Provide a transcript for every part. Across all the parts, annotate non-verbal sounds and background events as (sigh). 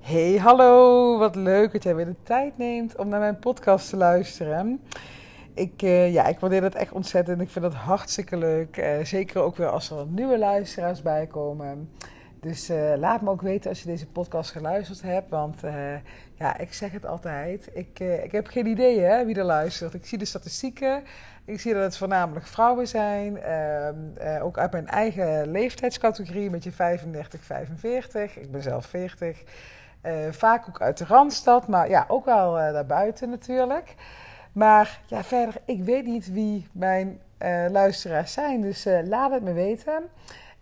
Hey, hallo. Wat leuk dat jij weer de tijd neemt om naar mijn podcast te luisteren. Ik, uh, ja, ik waardeer dat echt ontzettend. Ik vind dat hartstikke leuk. Uh, zeker ook weer als er nieuwe luisteraars bij komen. Dus uh, laat me ook weten als je deze podcast geluisterd hebt. Want ja, ik zeg het altijd. Ik, ik heb geen idee hè, wie er luistert. Ik zie de statistieken. Ik zie dat het voornamelijk vrouwen zijn. Ehm, ook uit mijn eigen leeftijdscategorie, met je 35, 45. Ik ben zelf 40. Uh, vaak ook uit de Randstad, maar ja, ook wel uh, daarbuiten natuurlijk. Maar ja, verder, ik weet niet wie mijn uh, luisteraars zijn, dus laat het me weten.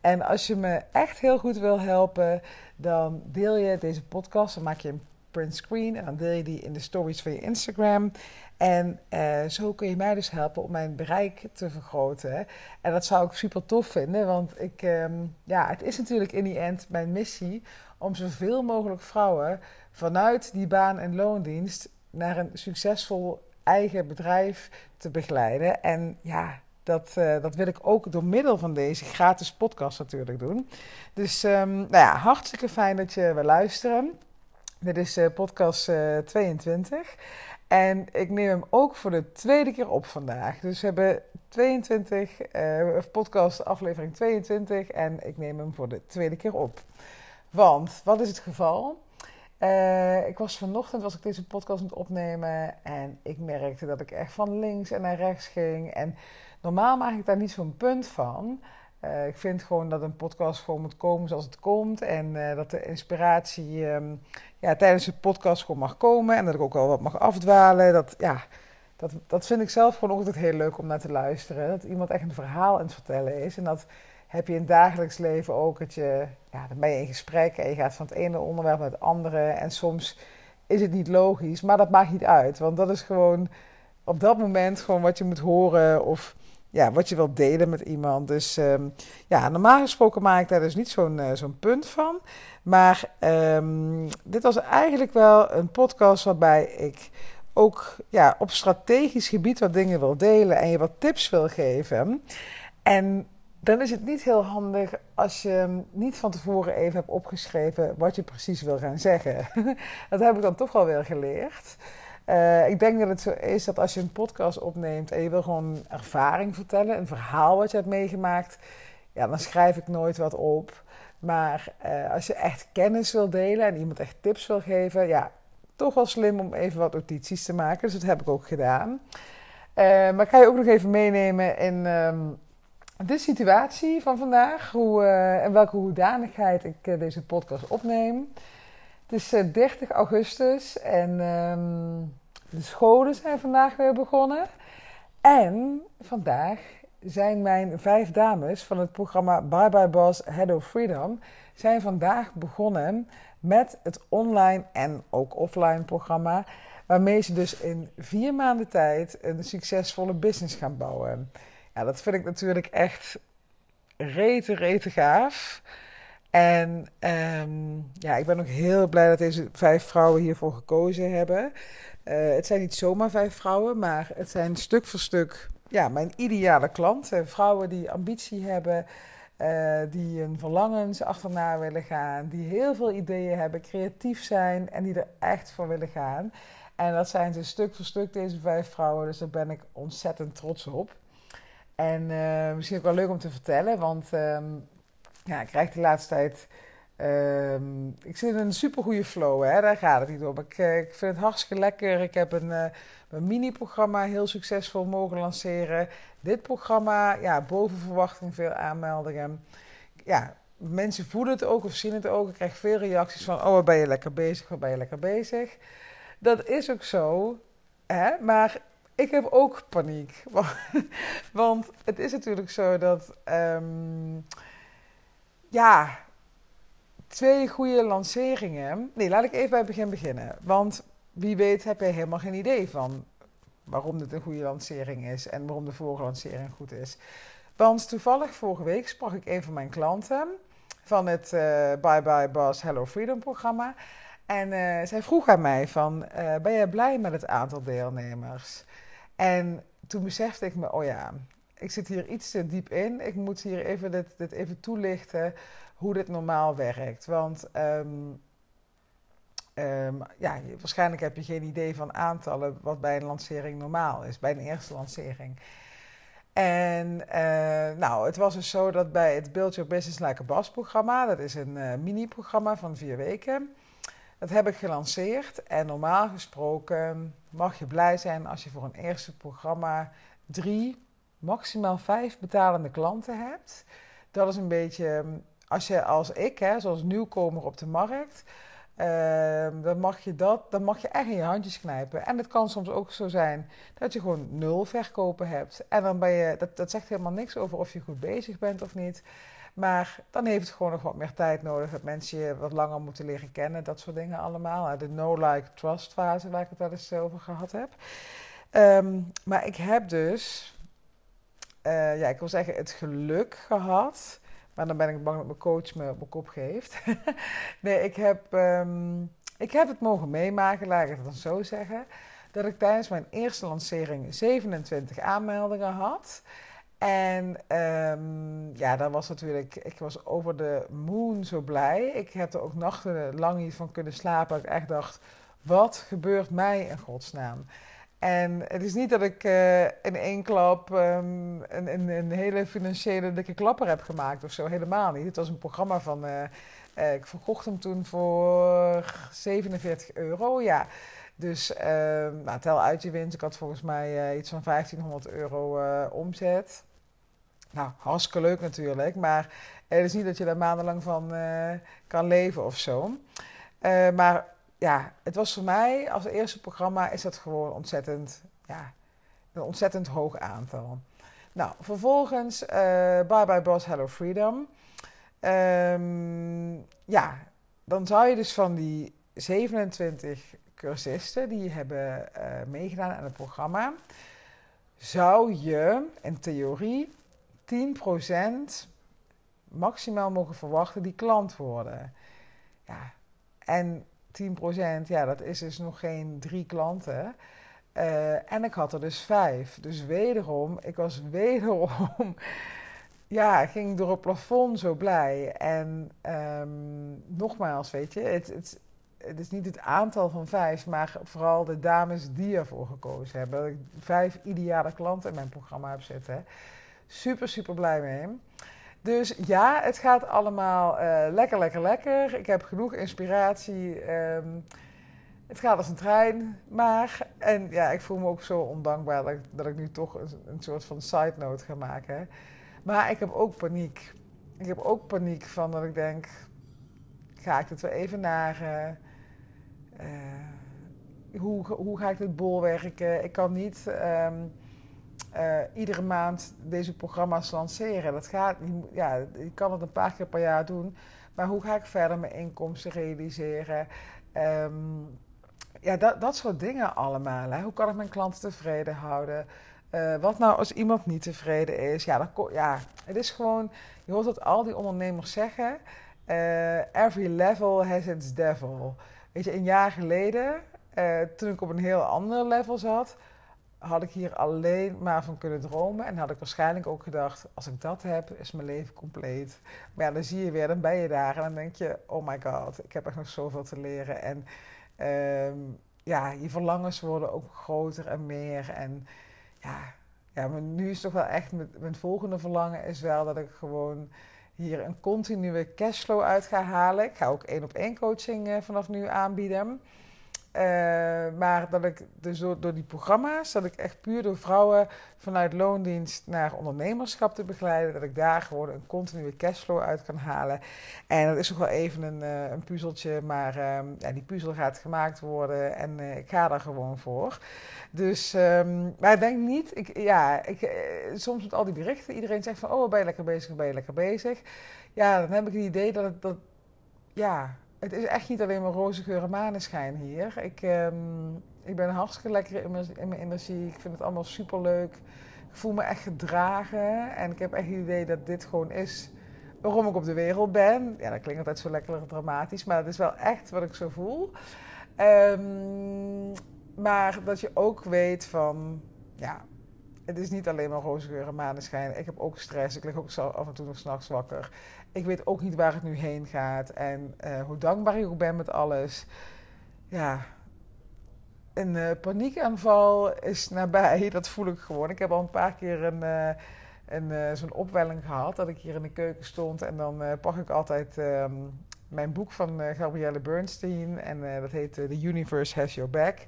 En als je me echt heel goed wil helpen, dan deel je deze podcast, dan maak je een print screen en dan deel je die in de stories van je Instagram. En zo kun je mij dus helpen om mijn bereik te vergroten. En dat zou ik super tof vinden, want ik, um, ja, het is natuurlijk in die end mijn missie om zoveel mogelijk vrouwen vanuit die baan- en loondienst naar een succesvol eigen bedrijf te begeleiden. En ja, dat, uh, dat wil ik ook door middel van deze gratis podcast natuurlijk doen. Dus um, nou ja, hartstikke fijn dat je wil luisteren. Dit is uh, podcast uh, 22. En ik neem hem ook voor de tweede keer op vandaag. Dus we hebben 22, podcast aflevering 22 en ik neem hem voor de tweede keer op. Want, wat is het geval? Uh, ik was vanochtend was ik deze podcast aan het opnemen en ik merkte dat ik echt van links en naar rechts ging. En normaal maak ik daar niet zo'n punt van. Uh, ik vind gewoon dat een podcast gewoon moet komen zoals het komt. En uh, dat de inspiratie um, ja, tijdens de podcast gewoon mag komen. En dat ik ook wel wat mag afdwalen. Dat, ja, dat, dat vind ik zelf gewoon altijd heel leuk om naar te luisteren. Dat iemand echt een verhaal aan het vertellen is. En dat heb je in het dagelijks leven ook dat je, ja, dan ben je in gesprek en je gaat van het ene onderwerp naar het andere. En soms is het niet logisch, maar dat maakt niet uit. Want dat is gewoon op dat moment gewoon wat je moet horen of ja, wat je wilt delen met iemand. Dus um, ja, normaal gesproken maak ik daar dus niet zo'n uh, zo'n punt van. Maar um, dit was eigenlijk wel een podcast waarbij ik ook ja, op strategisch gebied wat dingen wil delen en je wat tips wil geven. En dan is het niet heel handig als je niet van tevoren even hebt opgeschreven wat je precies wil gaan zeggen. (laughs) dat heb ik dan toch wel weer geleerd. Uh, ik denk dat het zo is dat als je een podcast opneemt en je wil gewoon ervaring vertellen, een verhaal wat je hebt meegemaakt, ja, dan schrijf ik nooit wat op. Maar uh, als je echt kennis wil delen en iemand echt tips wil geven, ja, toch wel slim om even wat notities te maken. Dus dat heb ik ook gedaan. Uh, maar ik ga je ook nog even meenemen in. Um, de situatie van vandaag hoe, uh, en welke hoedanigheid ik uh, deze podcast opneem. Het is uh, 30 augustus en um, de scholen zijn vandaag weer begonnen. En vandaag zijn mijn vijf dames van het programma Bye Bye Boss Head of Freedom zijn vandaag begonnen met het online en ook offline programma. Waarmee ze dus in vier maanden tijd een succesvolle business gaan bouwen. Ja, dat vind ik natuurlijk echt rete, rete gaaf. En um, ja, ik ben ook heel blij dat deze vijf vrouwen hiervoor gekozen hebben. Uh, het zijn niet zomaar vijf vrouwen, maar het zijn stuk voor stuk ja, mijn ideale klanten. Vrouwen die ambitie hebben, uh, die een verlangens achterna willen gaan, die heel veel ideeën hebben, creatief zijn en die er echt voor willen gaan. En dat zijn ze stuk voor stuk, deze vijf vrouwen. Dus daar ben ik ontzettend trots op. En uh, misschien ook wel leuk om te vertellen, want um, ja, ik krijg de laatste tijd. Um, ik zit in een supergoeie flow, hè? daar gaat het niet om. Ik, ik vind het hartstikke lekker. Ik heb een, uh, een mini-programma heel succesvol mogen lanceren. Dit programma, ja, boven verwachting veel aanmeldingen. Ja, mensen voelen het ook of zien het ook. Ik krijg veel reacties van: Oh, wat ben je lekker bezig? Wat ben je lekker bezig? Dat is ook zo, hè? maar ik heb ook paniek. (laughs) Want het is natuurlijk zo dat. Um, ja. Twee goede lanceringen. Nee, laat ik even bij het begin beginnen. Want wie weet heb je helemaal geen idee van waarom dit een goede lancering is en waarom de vorige lancering goed is. Want toevallig vorige week sprak ik een van mijn klanten van het uh, Bye Bye Boss Hello Freedom programma. En uh, zij vroeg aan mij van, uh, ben jij blij met het aantal deelnemers? En toen besefte ik me, oh ja, ik zit hier iets te diep in. Ik moet hier even dit, even toelichten hoe dit normaal werkt. Want um, ehm, ja, waarschijnlijk heb je geen idee van aantallen wat bij een lancering normaal is, bij een eerste lancering. En eh, nou, het was dus zo dat bij het Build Your Business Like a Boss programma, dat is een uh, mini-programma van vier weken, dat heb ik gelanceerd. En normaal gesproken mag je blij zijn als je voor een eerste programma drie, maximaal vijf betalende klanten hebt. Dat is een beetje, als je als ik, hè, zoals nieuwkomer op de markt, uh, dan, mag je dat, dan mag je echt in je handjes knijpen. En het kan soms ook zo zijn dat je gewoon nul verkopen hebt. En dan ben je, dat, dat zegt helemaal niks over of je goed bezig bent of niet. Maar dan heeft het gewoon nog wat meer tijd nodig. Dat mensen je wat langer moeten leren kennen. Dat soort dingen allemaal. De no-like-trust fase waar ik het wel eens over gehad heb. Um, maar ik heb dus, uh, ja, ik wil zeggen, het geluk gehad maar dan ben ik bang dat mijn coach me op mijn kop geeft. (laughs) nee, ik heb, um, ik heb het mogen meemaken, laat ik het dan zo zeggen. Dat ik tijdens mijn eerste lancering 27 aanmeldingen had. En um, ja, dat was natuurlijk, ik was over de moon zo blij. Ik heb er ook nachten lang niet van kunnen slapen. Ik echt dacht, wat gebeurt mij in godsnaam? En het is niet dat ik uh, in één klap um, een, een, een, hele financiële dikke klapper heb gemaakt of zo. Helemaal niet. Het was een programma van. Uh, uh, ik verkocht hem toen voor 47 euro. Ja. Dus ehm, nou, tel uit je winst. Ik had volgens mij iets van 1500 euro omzet. Nou, hartstikke leuk natuurlijk. Maar het is niet dat je daar maandenlang van kan leven of zo. maar ja, het was voor mij als eerste programma is dat gewoon ontzettend, ja, een ontzettend hoog aantal. Nou, vervolgens uh, Bye Bye Boss Hello Freedom. Um, ja, dan zou je dus van die 27 cursisten die hebben meegedaan aan het programma, zou je in theorie 10% maximaal mogen verwachten die klant worden. Ja, en 10%, ja, dat is dus nog geen drie klanten. Uh, en ik had er dus vijf. Dus wederom, ik was wederom, (laughs) ja, ging door het plafond zo blij. En um, nogmaals, weet je, het, het, het, is niet het aantal van vijf, maar vooral de dames die ervoor gekozen hebben. Dat ik vijf ideale klanten in mijn programma heb zitten. Super, super blij mee. Dus ja, het gaat allemaal uh, lekker, lekker, lekker. Ik heb genoeg inspiratie. Um, het gaat als een trein. Maar, en ja, ik voel me ook zo ondankbaar dat ik, dat ik nu toch een, een, soort van side note ga maken. Maar ik heb ook paniek. Ik heb ook paniek van dat ik denk: ga ik het weer even naar. Uh, uh, hoe, hoe ga ik dit bolwerken? Ik kan niet. Um, uh, iedere maand deze programma's lanceren. Dat gaat, ja, je kan het een paar keer per jaar doen. Maar hoe ga ik verder mijn inkomsten realiseren? Um, ja, dat, dat soort dingen allemaal. Hè. Hoe kan ik mijn klanten tevreden houden? Uh, wat nou als iemand niet tevreden is? Ja, dat, ja, het is gewoon, je hoort het al die ondernemers zeggen. Uh, every level has its devil. Weet je, een jaar geleden, toen ik op een heel ander level zat, had ik hier alleen maar van kunnen dromen. En had ik waarschijnlijk ook gedacht, als ik dat heb, is mijn leven compleet. Maar ja, dan zie je weer, dan ben je daar en dan denk je, oh my god, ik heb echt nog zoveel te leren. En um, ja, je verlangens worden ook groter en meer. En ja, ja maar nu is toch wel echt, mijn volgende verlangen is wel dat ik gewoon hier een continue cashflow uit ga halen. Ik ga ook één op één coaching uh, vanaf nu aanbieden. Uh, maar dat ik door, die programma's, dat ik echt puur door vrouwen vanuit loondienst naar ondernemerschap te begeleiden, dat ik daar gewoon een continue cashflow uit kan halen. En dat is nog wel even een, uh, een puzzeltje, maar uh, ja, die puzzel gaat gemaakt worden en eh, ik ga daar gewoon voor. Dus, um, maar ik denk niet, ik, ja, ik, soms met al die berichten, iedereen zegt van, oh ben je lekker bezig, ben je lekker bezig. Ja, dan heb ik het idee dat het, dat, ja, het is echt niet alleen maar roze geur en maneschijn hier. Ik, um, ik ben hartstikke lekker in mijn, energie. Ik vind het allemaal super leuk. Ik voel me echt gedragen. En ik heb echt het idee dat dit gewoon is waarom ik op de wereld ben. Ja, dat klinkt altijd zo lekker dramatisch. Maar het is wel echt wat ik zo voel. Um, maar dat je ook weet van... Ja, het is niet alleen maar roze geur en maneschijn. Ik heb ook stress. Ik lig ook af en toe nog s'nachts wakker. Ik weet ook niet waar het nu heen gaat en uh, hoe dankbaar ik ook ben met alles. ja, een uh, paniekaanval is nabij. (laughs) Dat voel ik gewoon. Ik heb al een paar keer een, uh, zo'n opwelling gehad. Dat ik hier in de keuken stond. En dan pak ik altijd um, mijn boek van Gabrielle Bernstein. En dat heet The Universe Has Your Back.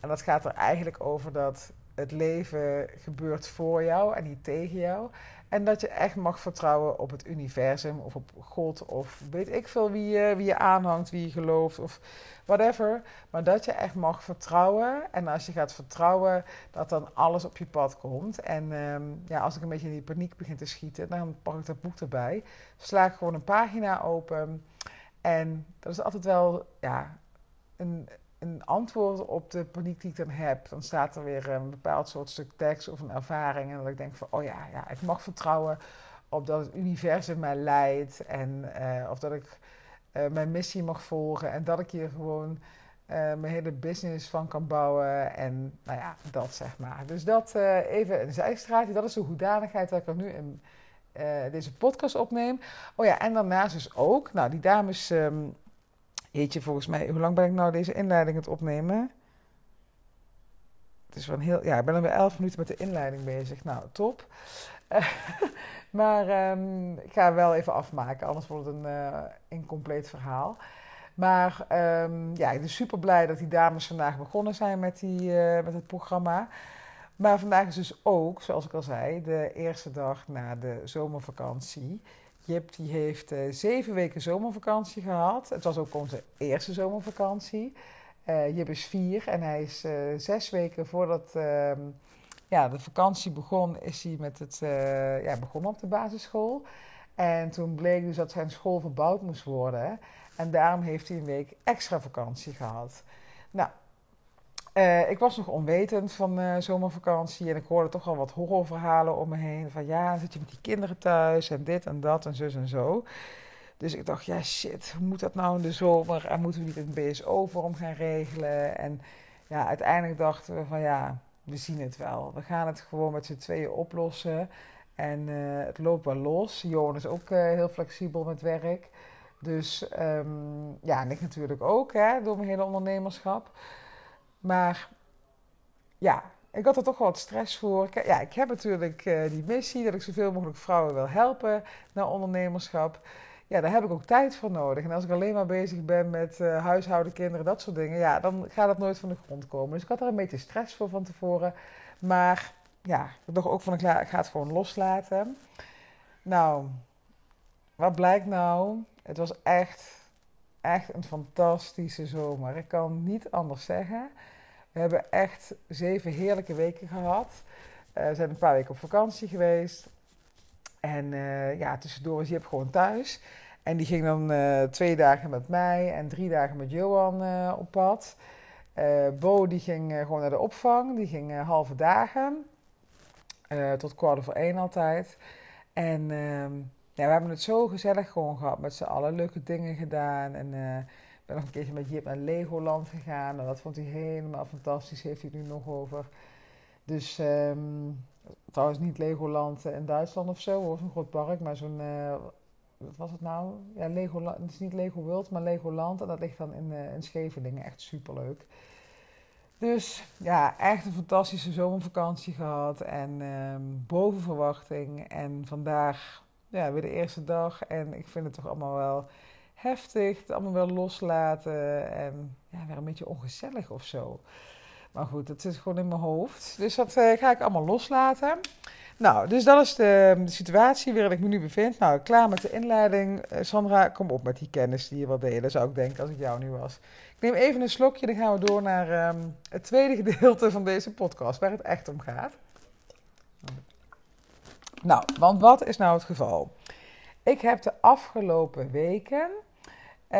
En dat gaat er eigenlijk over dat het leven gebeurt voor jou en niet tegen jou. En dat je echt mag vertrouwen op het universum of op God of weet ik veel wie je, wie je aanhangt, wie je gelooft of whatever. Maar dat je echt mag vertrouwen. En als je gaat vertrouwen, dat dan alles op je pad komt. En ehm, ja, als ik een beetje in die paniek begin te schieten, dan pak ik dat boek erbij. Sla ik gewoon een pagina open. En dat is altijd wel ja, een, een antwoord op de paniek die ik dan heb. Dan staat er weer een bepaald soort stuk tekst of een ervaring. En dat ik denk van, oh ja, ja ik mag vertrouwen op dat het universum mij leidt. En uh, of dat ik uh, mijn missie mag volgen. En dat ik hier gewoon uh, mijn hele business van kan bouwen. En nou ja, dat zeg maar. Dus dat even een zijstraatje. Dat is de hoedanigheid dat ik er nu in deze podcast opneem. Oh ja, en daarnaast dus ook. Nou, die dames... Um, Jeetje, volgens mij, hoe lang ben ik nou deze inleiding het opnemen? Het is wel een heel, ja, ik ben alweer elf minuten met de inleiding bezig. Nou, top. (laughs) maar um, ik ga wel even afmaken, anders wordt het een uh, incompleet verhaal. Maar um, ja, ik ben super blij dat die dames vandaag begonnen zijn met, die, uh, met het programma. Maar vandaag is dus ook, zoals ik al zei, de eerste dag na de zomervakantie. Jip die heeft uh, zeven weken zomervakantie gehad. Het was ook onze eerste zomervakantie. Uh, Jip is vier en hij is uh, zes weken voordat uh, ja, de vakantie begon, is hij met het, ja, begonnen op de basisschool. En toen bleek dus dat zijn school verbouwd moest worden. En daarom heeft hij een week extra vakantie gehad. Nou, uh, ik was nog onwetend van uh, zomervakantie en ik hoorde toch al wat horrorverhalen om me heen. Van ja, zit je met die kinderen thuis en dit en dat en zus en zo. Dus ik dacht, ja shit, hoe moet dat nou in de zomer? En moeten we niet een BSO voor hem gaan regelen? En ja, uiteindelijk dachten we van ja, we zien het wel. We gaan het gewoon met z'n tweeën oplossen. En uh, het loopt wel los. Johan is ook heel flexibel met werk. Dus um, ja, en ik natuurlijk ook, hè, door mijn hele ondernemerschap. Maar ja, ik had er toch wel wat stress voor. Ja, ik heb natuurlijk uh, die missie dat ik zoveel mogelijk vrouwen wil helpen naar ondernemerschap. Ja, daar heb ik ook tijd voor nodig. En als ik alleen maar bezig ben met uh, huishouden, kinderen, dat soort dingen, ja, dan gaat dat nooit van de grond komen. Dus ik had er een beetje stress voor van tevoren. Maar ja, ik ook van, ik, ga het gewoon loslaten. Nou, wat blijkt nou? Het was echt echt een fantastische zomer. Ik kan niet anders zeggen. We hebben echt zeven heerlijke weken gehad. Uh, we zijn een paar weken op vakantie geweest. En uh, ja, tussendoor was Jip gewoon thuis. En die ging dan uh, twee dagen met mij en drie dagen met Johan op pad. Bo die ging gewoon naar de opvang. Die ging halve dagen. tot kwart voor één altijd. En ehm, we hebben het zo gezellig gewoon gehad met z'n allen. Leuke dingen gedaan. En ik ben nog een keertje met Jip naar Legoland gegaan. En dat vond hij helemaal fantastisch. Heeft hij nu nog over. Dus um, trouwens niet Legoland in Duitsland of zo. hoor, zo'n groot park. Maar zo'n, uh, wat was het nou? Ja, Legoland. Het is niet Lego World, maar Legoland. En dat ligt dan in, uh, in Scheveningen. Echt superleuk. Dus ja, echt een fantastische zomervakantie gehad. En um, boven verwachting. En vandaag ja, weer de eerste dag. En ik vind het toch allemaal wel heftig. Het allemaal wel loslaten. En ja, weer een beetje ongezellig of zo. Maar goed, het zit gewoon in mijn hoofd. Dus dat uh, ga ik allemaal loslaten. Nou, dus dat is de, situatie waarin ik me nu bevind. Nou, klaar met de inleiding. Uh, Sandra, kom op met die kennis die je wil delen, zou ik denken als ik jou nu was. Ik neem even een slokje, dan gaan we door naar um, het tweede (laughs) gedeelte van deze podcast, waar het echt om gaat. Nou, want wat is nou het geval? Ik heb de afgelopen weken, uh,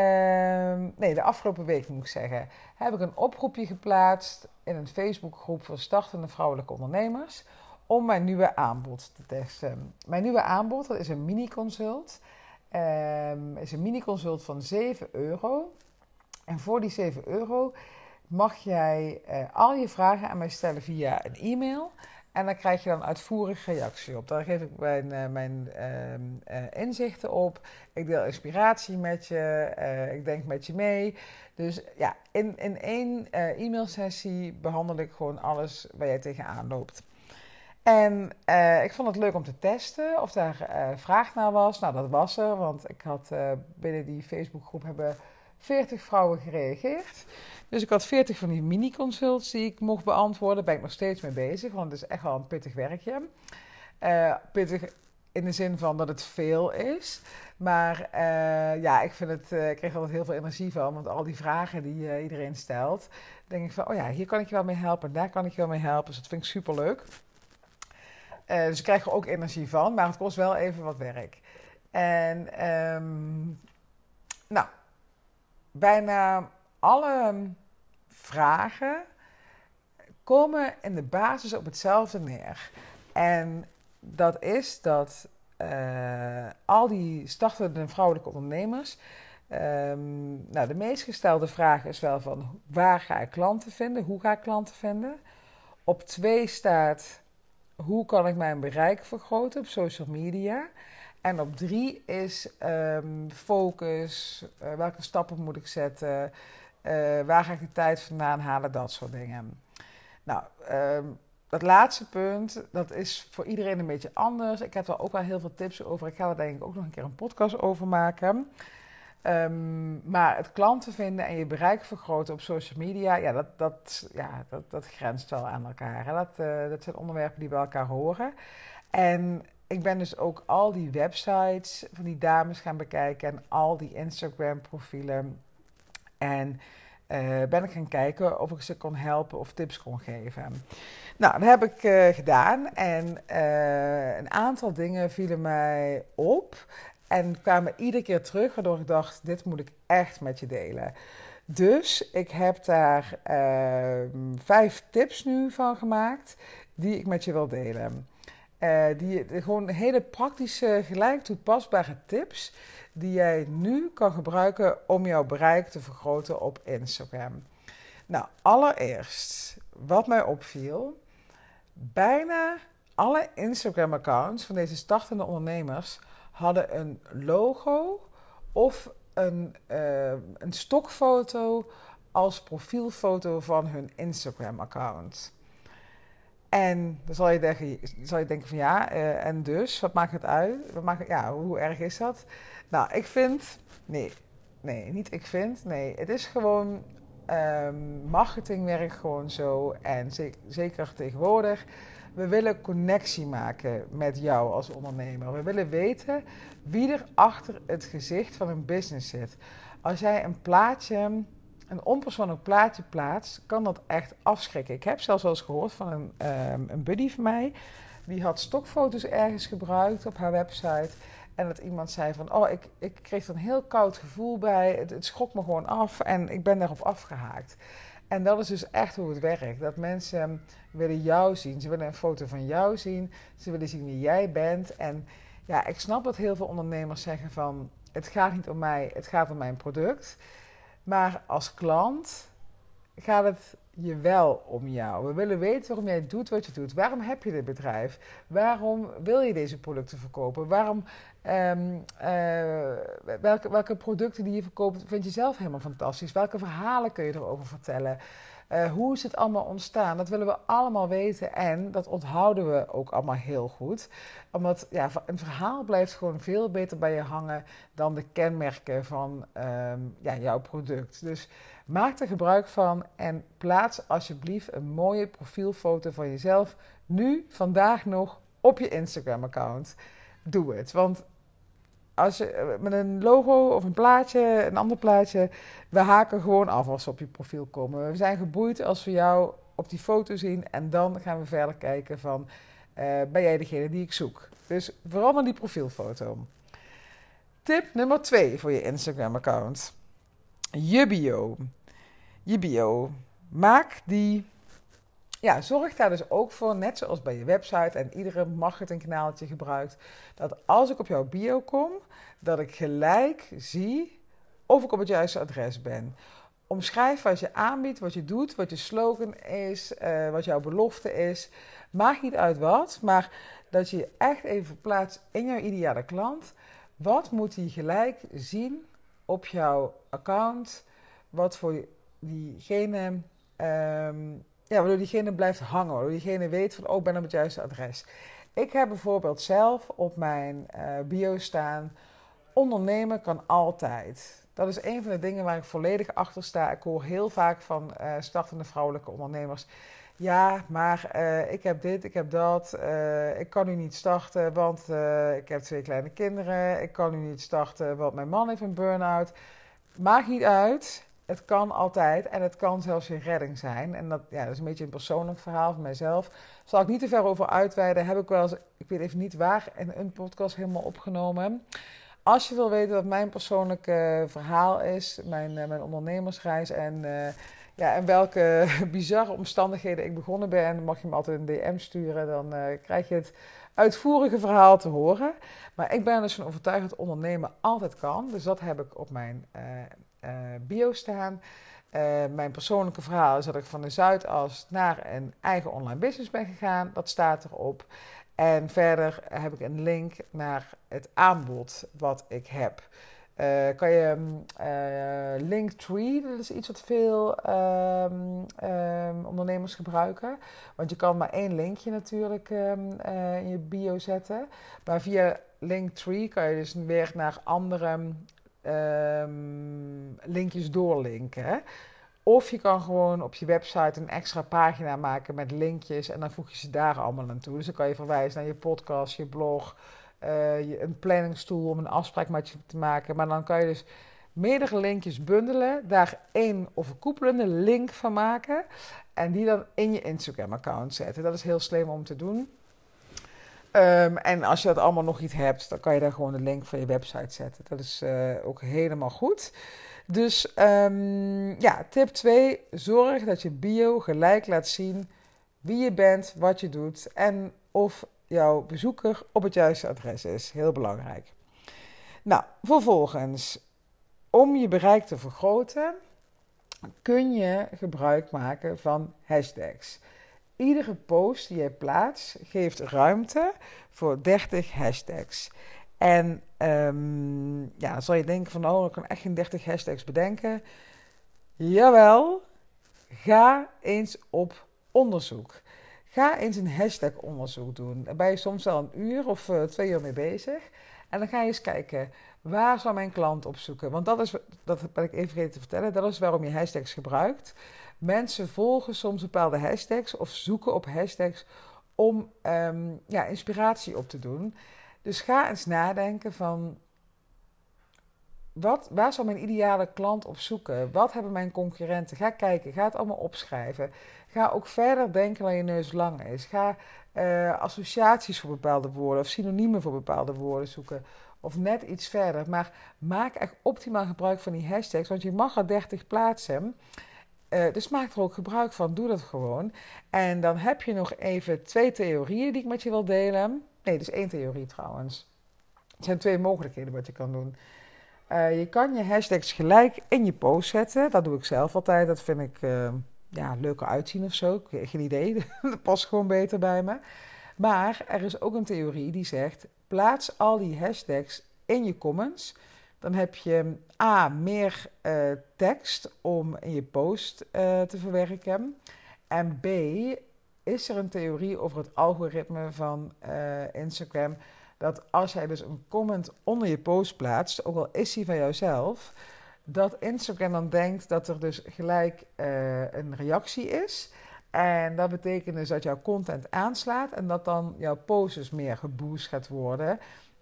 nee, de afgelopen week moet ik zeggen, heb ik een oproepje geplaatst in een Facebookgroep voor startende vrouwelijke ondernemers om mijn nieuwe aanbod te testen. Mijn nieuwe aanbod, dat is een mini-consult. Um, is een mini-consult van 7 euro. En voor die 7 euro mag jij uh, al je vragen aan mij stellen via een e-mail. En daar krijg je dan uitvoerig reactie op. Daar geef ik mijn, uh, mijn uh, inzichten op. Ik deel inspiratie met je. ik denk met je mee. Dus ja, in, in één e-mailsessie behandel ik gewoon alles waar jij tegenaan loopt. En ik vond het leuk om te testen of daar vraag naar was. Nou, dat was er, want ik had binnen die Facebookgroep hebben 40 vrouwen gereageerd. Dus ik had 40 van die mini-consults die ik mocht beantwoorden. Daar ben ik nog steeds mee bezig, want het is echt wel een pittig werkje. Uh, pittig in de zin van dat het veel is. Maar uh, ja, ik, vind het, uh, ik kreeg altijd heel veel energie van. Want al die vragen die iedereen stelt, denk ik van... oh ja, hier kan ik je wel mee helpen, daar kan ik je wel mee helpen. Dus dat vind ik superleuk. dus ik krijg er ook energie van, maar het kost wel even wat werk. En um, nou, bijna alle vragen komen in de basis op hetzelfde neer. En dat is dat uh, al die startende vrouwelijke ondernemers. Um, nou, de meest gestelde vraag is wel van waar ga ik klanten vinden? Hoe ga ik klanten vinden? Op twee staat hoe kan ik mijn bereik vergroten op social media? En op drie is um, focus, uh, welke stappen moet ik zetten, uh, waar ga ik de tijd vandaan halen, dat soort dingen. Nou, um, dat laatste punt, dat is voor iedereen een beetje anders. Ik heb er ook wel heel veel tips over. Ik ga er denk ik ook nog een keer een podcast over maken. Um, maar het klanten vinden en je bereik vergroten op social media, ja, dat, dat, ja, dat, dat grenst wel aan elkaar. Dat, uh, dat zijn onderwerpen die bij elkaar horen. En ik ben dus ook al die websites van die dames gaan bekijken en al die Instagram-profielen. En uh, ben ik gaan kijken of ik ze kon helpen of tips kon geven. Nou, dat heb ik uh, gedaan en uh, een aantal dingen vielen mij op en kwamen iedere keer terug, waardoor ik dacht: dit moet ik echt met je delen. Dus ik heb daar ehm, vijf tips nu van gemaakt die ik met je wil delen. Uh, die, gewoon hele praktische, gelijk toepasbare tips die jij nu kan gebruiken om jouw bereik te vergroten op Instagram. Nou, allereerst, wat mij opviel, bijna alle Instagram-accounts van deze startende ondernemers hadden een logo of een, uh, een stokfoto als profielfoto van hun Instagram-account. En dan zal je denken, denken van ja, uh, en dus, wat maakt het uit? Ja, hoe erg is dat? Nou, ik vind, nee, nee, niet ik vind, nee. Het is gewoon, um, marketing werkt gewoon zo en zeker tegenwoordig. We willen connectie maken met jou als ondernemer. We willen weten wie er achter het gezicht van een business zit. Als jij een plaatje een onpersoonlijk plaatje plaatst, kan dat echt afschrikken. Ik heb zelfs wel eens gehoord van een, um, een buddy van mij. Die had stokfoto's ergens gebruikt op haar website. En dat iemand zei van, oh, ik, ik kreeg er een heel koud gevoel bij. Het, het schrok me gewoon af en ik ben daarop afgehaakt. En dat is dus echt hoe het werkt. Dat mensen willen jou zien. Ze willen een foto van jou zien. Ze willen zien wie jij bent. En ja, ik snap dat heel veel ondernemers zeggen van... het gaat niet om mij, het gaat om mijn product. Maar als klant gaat het je wel om jou. We willen weten waarom jij doet wat je doet. Waarom heb je dit bedrijf? Waarom wil je deze producten verkopen? Waarom, um, uh, welke, welke producten die je verkoopt vind je zelf helemaal fantastisch? Welke verhalen kun je erover vertellen? Uh, hoe is het allemaal ontstaan? Dat willen we allemaal weten en dat onthouden we ook allemaal heel goed. Omdat ja, een verhaal blijft gewoon veel beter bij je hangen dan de kenmerken van um, ja, jouw product. Dus maak er gebruik van en plaats alsjeblieft een mooie profielfoto van jezelf nu, vandaag nog, op je Instagram-account. Doe het, want als je eh, met een logo of een plaatje, een ander plaatje, we haken gewoon af als we op je profiel komen. We zijn geboeid als we jou op die foto zien en dan gaan we verder kijken van, uh, ben jij degene die ik zoek? Dus verander die profielfoto. Tip nummer 2 voor je Instagram-account. Je bio. Je bio. Maak die ja, zorg daar dus ook voor, net zoals bij je website en iedere marketingkanaaltje gebruikt, dat als ik op jouw bio kom, dat ik gelijk zie of ik op het juiste adres ben. omschrijf wat je aanbiedt, wat je doet, wat je slogan is, eh, wat jouw belofte is. Maakt niet uit wat, maar dat je je echt even verplaatst in jouw ideale klant. Wat moet hij gelijk zien op jouw account? Wat voor diegene, um, ja, waardoor diegene blijft hangen, waardoor diegene weet van, oh, ik ben op het juiste adres. Ik heb bijvoorbeeld zelf op mijn uh, bio staan, ondernemen kan altijd. Dat is een van de dingen waar ik volledig achter sta. Ik hoor heel vaak van uh, startende vrouwelijke ondernemers. Ja, maar uh, ik heb dit, ik heb dat. Ik kan nu niet starten, want ik heb twee kleine kinderen. Ik kan nu niet starten, want mijn man heeft een burn-out. Maakt niet uit. Het kan altijd en het kan zelfs je redding zijn. En dat, ja, dat is een beetje een persoonlijk verhaal van mijzelf. Zal ik niet te ver over uitweiden. Heb ik wel eens, ik weet even niet waar, in een podcast helemaal opgenomen. Als je wil weten wat mijn persoonlijke verhaal is, mijn, mijn ondernemersreis en ja, en welke (laughs) bizarre omstandigheden ik begonnen ben, mag je me altijd een DM sturen. Dan uh, krijg je het uitvoerige verhaal te horen. Maar ik ben dus van overtuigd dat ondernemen altijd kan. Dus dat heb ik op mijn uh, uh, bio staan. mijn persoonlijke verhaal is dat ik van de Zuidas naar een eigen online business ben gegaan. Dat staat erop. En verder heb ik een link naar het aanbod wat ik heb. Uh, kan je uh, Linktree, dat is iets wat veel um, um, ondernemers gebruiken. Want je kan maar één linkje natuurlijk uh, in je bio zetten. Maar via Linktree kan je dus weer naar andere linkjes doorlinken. Of je kan gewoon op je website een extra pagina maken met linkjes en dan voeg je ze daar allemaal aan toe. Dus dan kan je verwijzen naar je podcast, je blog, uh, een planningstoel om een afspraak met je te maken. Maar dan kan je dus meerdere linkjes bundelen, daar één overkoepelende link van maken en die dan in je Instagram-account zetten. Dat is heel slim om te doen. Um, en als je dat allemaal nog niet hebt, dan kan je daar gewoon de link van je website zetten. Dat is uh, ook helemaal goed. Dus um, ja, tip 2. Zorg dat je bio gelijk laat zien wie je bent, wat je doet en of jouw bezoeker op het juiste adres is. Heel belangrijk. Nou, vervolgens, om je bereik te vergroten, kun je gebruik maken van hashtags. Iedere post die je plaatst geeft ruimte voor 30 hashtags. En um, ja, zal je denken van, oh, ik kan echt geen 30 hashtags bedenken. Jawel, ga eens op onderzoek. Ga eens een hashtag onderzoek doen. Daar ben je soms wel een uur of uh, twee uur mee bezig. En dan ga je eens kijken, waar zou mijn klant op zoeken? Want dat is, dat ben ik even vergeten te vertellen, dat is waarom je hashtags gebruikt. Mensen volgen soms bepaalde hashtags of zoeken op hashtags om um, ja, inspiratie op te doen. Dus ga eens nadenken van wat, waar zou mijn ideale klant op zoeken? Wat hebben mijn concurrenten? Ga kijken, ga het allemaal opschrijven. Ga ook verder denken dan je neus lang is. Ga uh, associaties voor bepaalde woorden of synoniemen voor bepaalde woorden zoeken. Of net iets verder. Maar maak echt optimaal gebruik van die hashtags, want je mag er 30 plaatsen. Uh, dus maak er ook gebruik van. Doe dat gewoon. En dan heb je nog even twee theorieën die ik met je wil delen. Nee, dus één theorie trouwens. Het zijn twee mogelijkheden wat je kan doen. Uh, je kan je hashtags gelijk in je post zetten. Dat doe ik zelf altijd. Dat vind ik uh, ja, leuker uitzien of zo. Geen idee. (laughs) dat past gewoon beter bij me. Maar er is ook een theorie die zegt: plaats al die hashtags in je comments. Dan heb je A. meer uh, tekst om in je post te verwerken. En B. is er een theorie over het algoritme van Instagram dat als jij dus een comment onder je post plaatst, ook al is die van jouzelf, dat Instagram dan denkt dat er dus gelijk een reactie is. En dat betekent dus dat jouw content aanslaat en dat dan jouw post dus meer geboost gaat worden.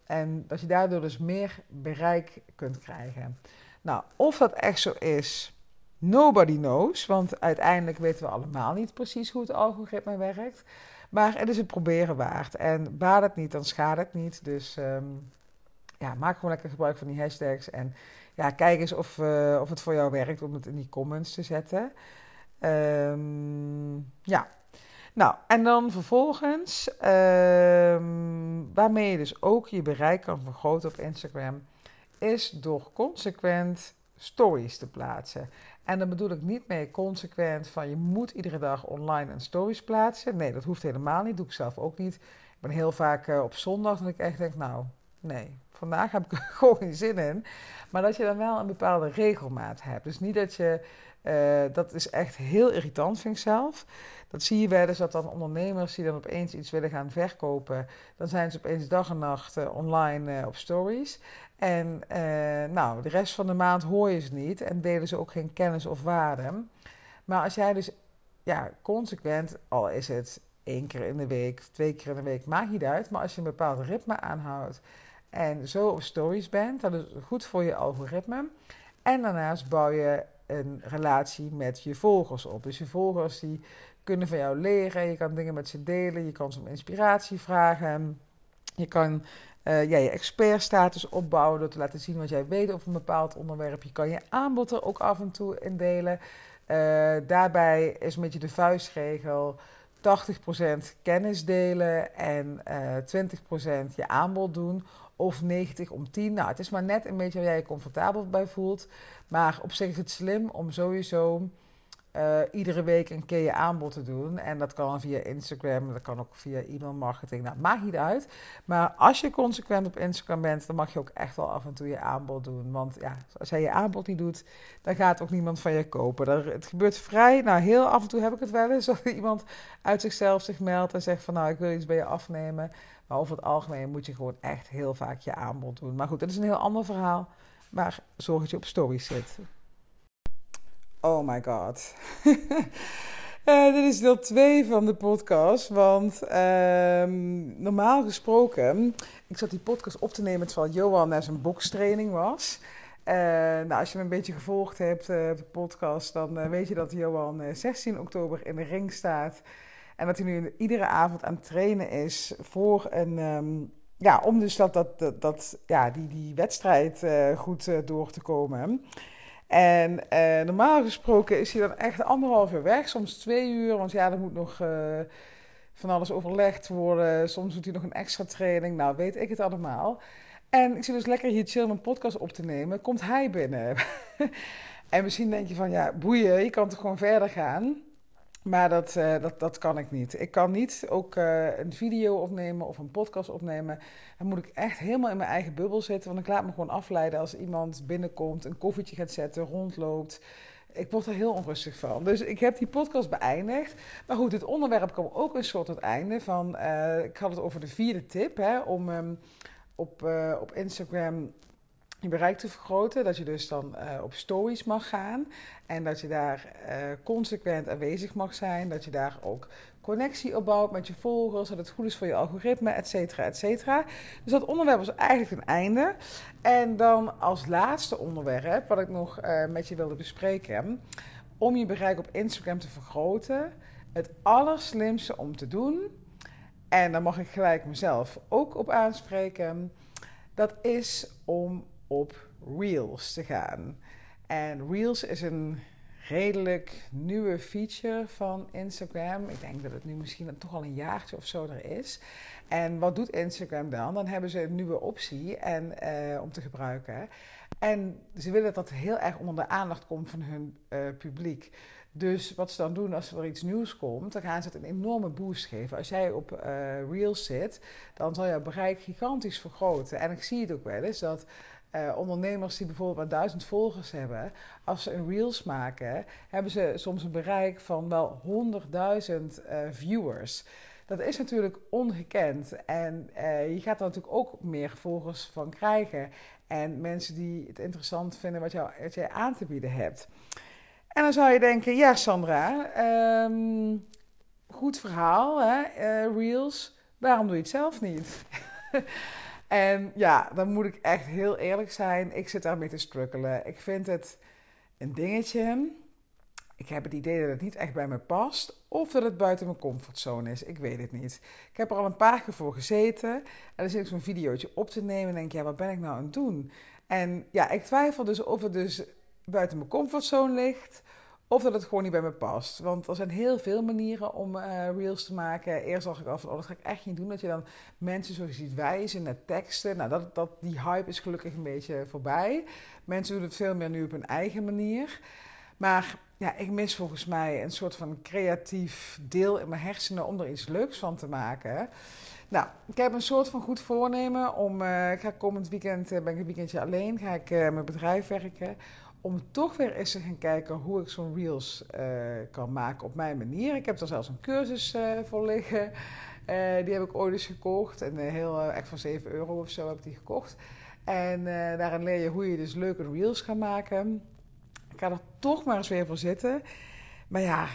En dat je daardoor dus meer bereik kunt krijgen. Nou, of dat echt zo is, nobody knows. Want uiteindelijk weten we allemaal niet precies hoe het algoritme werkt. Maar het is het proberen waard. En baat het niet, dan schaadt het niet. Dus um, ja, maak gewoon lekker gebruik van die hashtags. En ja, kijk eens of, uh, of het voor jou werkt om het in die comments te zetten. Um, ja. Nou, en dan vervolgens, um, waarmee je dus ook je bereik kan vergroten op Instagram, is door consequent stories te plaatsen. En dan bedoel ik niet mee consequent van je moet iedere dag online een stories plaatsen. Nee, dat hoeft helemaal niet. doe ik zelf ook niet. Ik ben heel vaak uh, op zondag dat ik echt denk, nou, nee, vandaag heb ik er (laughs) gewoon geen zin in. Maar dat je dan wel een bepaalde regelmaat hebt. Dus niet dat je, uh, dat is echt heel irritant vind ik zelf. Dat zie je wel eens dat dan ondernemers die dan opeens iets willen gaan verkopen, dan zijn ze opeens dag en nacht uh, online op stories. En nou, de rest van de maand hoor je ze niet en delen ze ook geen kennis of waarde. Maar als jij dus ja, consequent, al is het één keer in de week, twee keer in de week, maakt niet uit. Maar als je een bepaald ritme aanhoudt en zo op stories bent, dat is goed voor je algoritme. En daarnaast bouw je een relatie met je volgers op. Dus je volgers die kunnen van jou leren, je kan dingen met ze delen, je kan ze om inspiratie vragen. Je kan uh, ja, je expertstatus opbouwen door te laten zien wat jij weet over een bepaald onderwerp. Je kan je aanbod er ook af en toe indelen. Uh, daarbij is een beetje de vuistregel 80% kennis delen en uh, eh, 20% je aanbod doen. Of 90 om 10. Nou, het is maar net een beetje waar jij je comfortabel bij voelt. Maar op zich is het slim om sowieso uh, iedere week een keer je aanbod te doen. En dat kan via Instagram, dat kan ook via e-mail marketing. Nou, maakt niet uit. Maar als je consequent op Instagram bent, dan mag je ook echt wel af en toe je aanbod doen. Want ja, als jij je aanbod niet doet, dan gaat ook niemand van je kopen. Het gebeurt vrij. Nou, heel af en toe heb ik het wel eens. (laughs) Dat iemand uit zichzelf zich meldt en zegt van nou, ik wil iets bij je afnemen. Maar over het algemeen moet je gewoon echt heel vaak je aanbod doen. Maar goed, dat is een heel ander verhaal. Maar zorg dat je op stories zit. Oh my god. uh, (laughs) dit is deel 2 van de podcast. Want uh, normaal gesproken, ik zat die podcast op te nemen terwijl Johan naar zijn bokstraining was. Uh, nou, als je me een beetje gevolgd hebt uh, de podcast, dan weet je dat Johan 16 oktober in de ring staat. En dat hij nu iedere avond aan het trainen is voor een. Um, ja, om dus dat, dat, dat, ja, die, die wedstrijd goed door te komen. En eh, normaal gesproken is hij dan echt anderhalf uur weg, soms twee uur. Want ja, er moet nog van alles overlegd worden. Soms doet hij nog een extra training. Nou, weet ik het allemaal. En ik zit dus lekker hier chill mijn podcast op te nemen. Komt hij binnen. (laughs) en misschien denk je van, ja, boeien, je kan toch gewoon verder gaan. Maar dat, uh, dat, dat kan ik niet. Ik kan niet ook uh, een video opnemen of een podcast opnemen. Dan moet ik echt helemaal in mijn eigen bubbel zitten. Want ik laat me gewoon afleiden als iemand binnenkomt, een koffietje gaat zetten, rondloopt. Ik word er heel onrustig van. Dus ik heb die podcast beëindigd. Maar goed, het onderwerp kwam ook een soort het einde van. Uh, ik had het over de vierde tip hè, om um, op, op Instagram je bereik te vergroten. Dat je dus dan uh, op stories mag gaan. En dat je daar uh, consequent aanwezig mag zijn. Dat je daar ook connectie opbouwt met je volgers. Dat het goed is voor je algoritme, et cetera, et cetera. Dus dat onderwerp was eigenlijk een einde. En dan als laatste onderwerp, wat ik nog uh, met je wilde bespreken. Om je bereik op Instagram te vergroten. Het allerslimste om te doen. En daar mag ik gelijk mezelf ook op aanspreken. Dat is om op Reels te gaan. En Reels is een redelijk nieuwe feature van Instagram. Ik denk dat het nu misschien toch al een jaartje of zo er is. En wat doet Instagram dan? Dan hebben ze een nieuwe optie en, uh, om te gebruiken. En ze willen dat dat heel erg onder de aandacht komt van hun uh, publiek. Dus wat ze dan doen als er iets nieuws komt, dan gaan ze het een enorme boost geven. Als jij op uh, Reels zit, dan zal jouw bereik gigantisch vergroten. En ik zie het ook wel eens dat uh, ondernemers die bijvoorbeeld maar duizend volgers hebben, als ze een reels maken, hebben ze soms een bereik van wel 100.000 uh, viewers. Dat is natuurlijk ongekend en uh, je gaat er natuurlijk ook meer volgers van krijgen. En mensen die het interessant vinden wat, jij aan te bieden hebt. En dan zou je denken, ja Sandra, um, goed verhaal, hè? Reels, waarom doe je het zelf niet? (laughs) En ja, dan moet ik echt heel eerlijk zijn. Ik zit daarmee te struggelen. Ik vind het een dingetje. Ik heb het idee dat het niet echt bij me past. Of dat het buiten mijn comfortzone is. Ik weet het niet. Ik heb er al een paar keer voor gezeten. En dan zit ik zo'n videootje op te nemen. En denk ja, wat ben ik nou aan het doen? En ja, ik twijfel dus of het dus buiten mijn comfortzone ligt. Of dat het gewoon niet bij me past. Want er zijn heel veel manieren om uh, reels te maken. Eerst zag ik al van, oh, dat ga ik echt niet doen. Dat je dan mensen zo ziet wijzen naar teksten. Nou, dat, dat, die hype is gelukkig een beetje voorbij. Mensen doen het veel meer nu op hun eigen manier. Maar ja, ik mis volgens mij een soort van creatief deel in mijn hersenen om er iets leuks van te maken. Nou, ik heb een soort van goed voornemen om, uh, ik ga komend weekend, uh, ben ik een weekendje alleen, ga ik uh, mijn bedrijf werken. Om toch weer eens te gaan kijken hoe ik zo'n reels kan maken op mijn manier. Ik heb er zelfs een cursus voor liggen. die heb ik ooit eens gekocht. En heel, echt voor 7 euro of zo heb ik die gekocht. En daarin leer je hoe je dus leuke reels kan maken. Ik ga er toch maar eens weer voor zitten. Maar ja,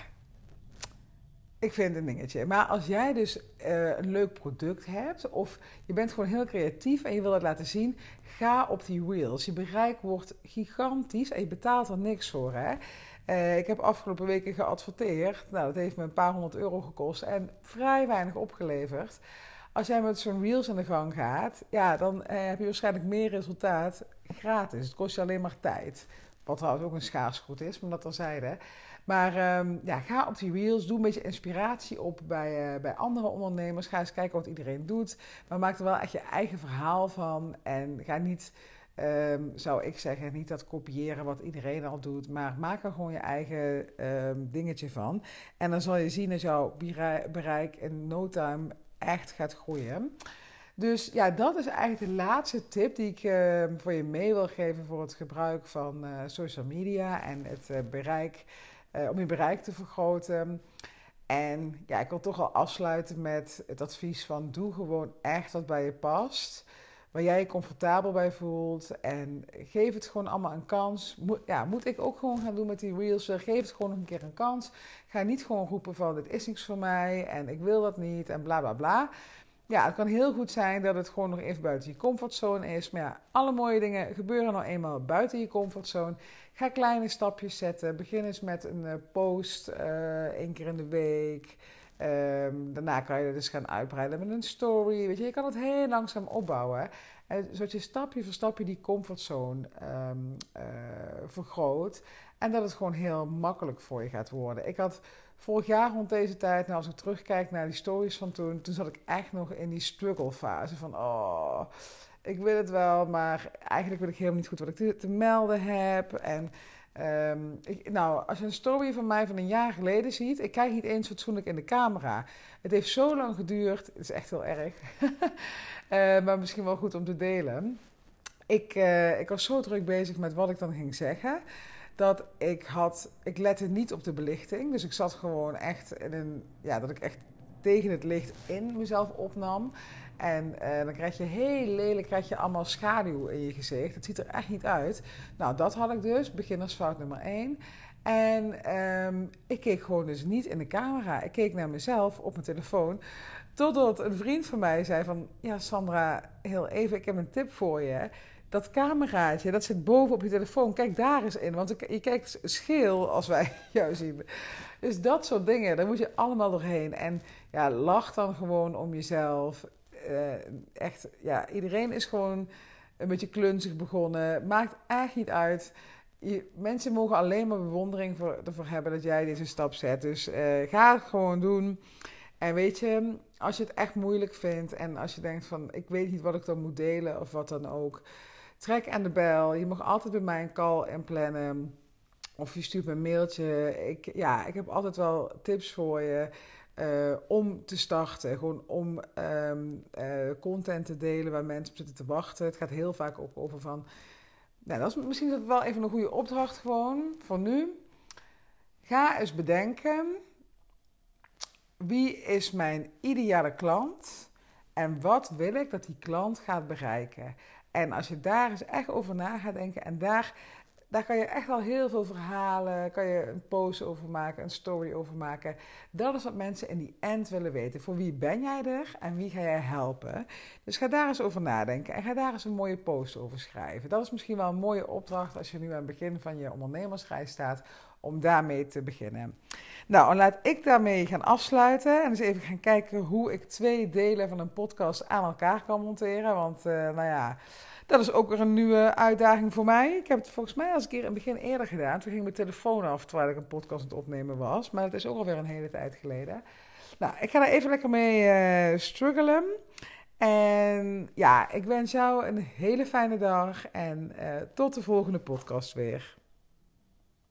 ik vind het een dingetje. Maar als jij dus uh, een leuk product hebt of je bent gewoon heel creatief en je wil het laten zien, ga op die reels. Je bereik wordt gigantisch en je betaalt er niks voor. Hè? Uh, ik heb afgelopen weken geadverteerd. Nou, dat heeft me een paar honderd euro gekost en vrij weinig opgeleverd. Als jij met zo'n reels aan de gang gaat, ja, dan uh, heb je waarschijnlijk meer resultaat gratis. Het kost je alleen maar tijd. Wat trouwens ook een schaarsgoed is, maar dat zeiden. Maar um, ja, ga op die reels, doe een beetje inspiratie op bij, uh, bij andere ondernemers. Ga eens kijken wat iedereen doet. Maar maak er wel echt je eigen verhaal van. En ga niet, um, zou ik zeggen, niet dat kopiëren wat iedereen al doet. Maar maak er gewoon je eigen um, dingetje van. En dan zal je zien dat jouw bereik in no time echt gaat groeien. Dus ja, dat is eigenlijk de laatste tip die ik voor je mee wil geven voor het gebruik van uh, social media en het bereik, om je bereik te vergroten. En ja, ik wil toch al afsluiten met het advies van doe gewoon echt wat bij je past. Waar jij je comfortabel bij voelt. En geef het gewoon allemaal een kans. Moet, ja, moet ik ook gewoon gaan doen met die reels? Geef het gewoon nog een keer een kans. Ga niet gewoon roepen van dit is niks voor mij en ik wil dat niet en bla bla bla ja, het kan heel goed zijn dat het gewoon nog even buiten je comfortzone is. Maar ja, alle mooie dingen gebeuren nou eenmaal buiten je comfortzone. Ga kleine stapjes zetten. Begin eens met een uh, post uh, één keer in de week. Um, daarna kan je dus gaan uitbreiden met een story. Weet je, je kan het heel langzaam opbouwen. En zodat je stapje voor stapje die comfortzone uh, vergroot. En dat het gewoon heel makkelijk voor je gaat worden. Ik had vorig jaar rond deze tijd, nou als ik terugkijk naar die stories van toen, toen zat ik echt nog in die struggle fase van, oh, ik wil het wel, maar eigenlijk weet ik helemaal niet goed wat ik te, melden heb. En ik, nou, als je een story van mij van een jaar geleden ziet, ik kijk niet eens fatsoenlijk in de camera. Het heeft zo lang geduurd, het is echt heel erg, uh, (laughs) maar misschien wel goed om te delen. Ik, uh, ik was zo druk bezig met wat ik dan ging zeggen dat ik had, ik lette niet op de belichting. Dus ik zat gewoon echt in een, ja, dat ik echt tegen het licht in mezelf opnam. En uh, dan krijg je heel lelijk, krijg je allemaal schaduw in je gezicht. Het ziet er echt niet uit. Nou, dat had ik dus, beginnersfout nummer 1. En um, ik keek gewoon dus niet in de camera. Ik keek naar mezelf op mijn telefoon. Totdat een vriend van mij zei van... Ja, Sandra, heel even, ik heb een tip voor je dat cameraatje, dat zit boven op je telefoon. Kijk daar eens in, want je kijkt scheel als wij (laughs) jou zien. Dus dat soort dingen, daar moet je allemaal doorheen. En ja, lach dan gewoon om jezelf. Uh, echt, ja, iedereen is gewoon een beetje klunzig begonnen. Maakt echt niet uit. Je, mensen mogen alleen maar bewondering voor, ervoor hebben dat jij deze stap zet. Dus uh, ga het gewoon doen. En weet je, als je het echt moeilijk vindt en als je denkt van ik weet niet wat ik dan moet delen of wat dan ook trek aan de bel. Je mag altijd bij mij een call inplannen. Of je stuurt me een mailtje. Ik, ja, ik heb altijd wel tips voor je. Uh, om te starten. Gewoon om um, uh, content te delen waar mensen op zitten te wachten. Het gaat heel vaak ook over van. Nou, dat is misschien wel even een goede opdracht gewoon voor nu. Ga eens bedenken. Wie is mijn ideale klant? En wat wil ik dat die klant gaat bereiken? En als je daar eens echt over na gaat denken en daar, daar kan je echt al heel veel verhalen, kan je een post over maken, een story over maken. Dat is wat mensen in die end willen weten. Voor wie ben jij er en wie ga jij helpen? Dus ga daar eens over nadenken en ga daar eens een mooie post over schrijven. Dat is misschien wel een mooie opdracht als je nu aan het begin van je ondernemersreis staat, om daarmee te beginnen. Nou, laat ik daarmee gaan afsluiten en eens even gaan kijken hoe ik twee delen van een podcast aan elkaar kan monteren. Want, uh, nou ja, dat is ook weer een nieuwe uitdaging voor mij. Ik heb het volgens mij als een keer in het begin eerder gedaan. Toen ging mijn telefoon af terwijl ik een podcast aan het opnemen was. Maar dat is ook alweer een hele tijd geleden. Nou, ik ga daar even lekker mee uh, struggelen. En ja, ik wens jou een hele fijne dag en uh, tot de volgende podcast weer.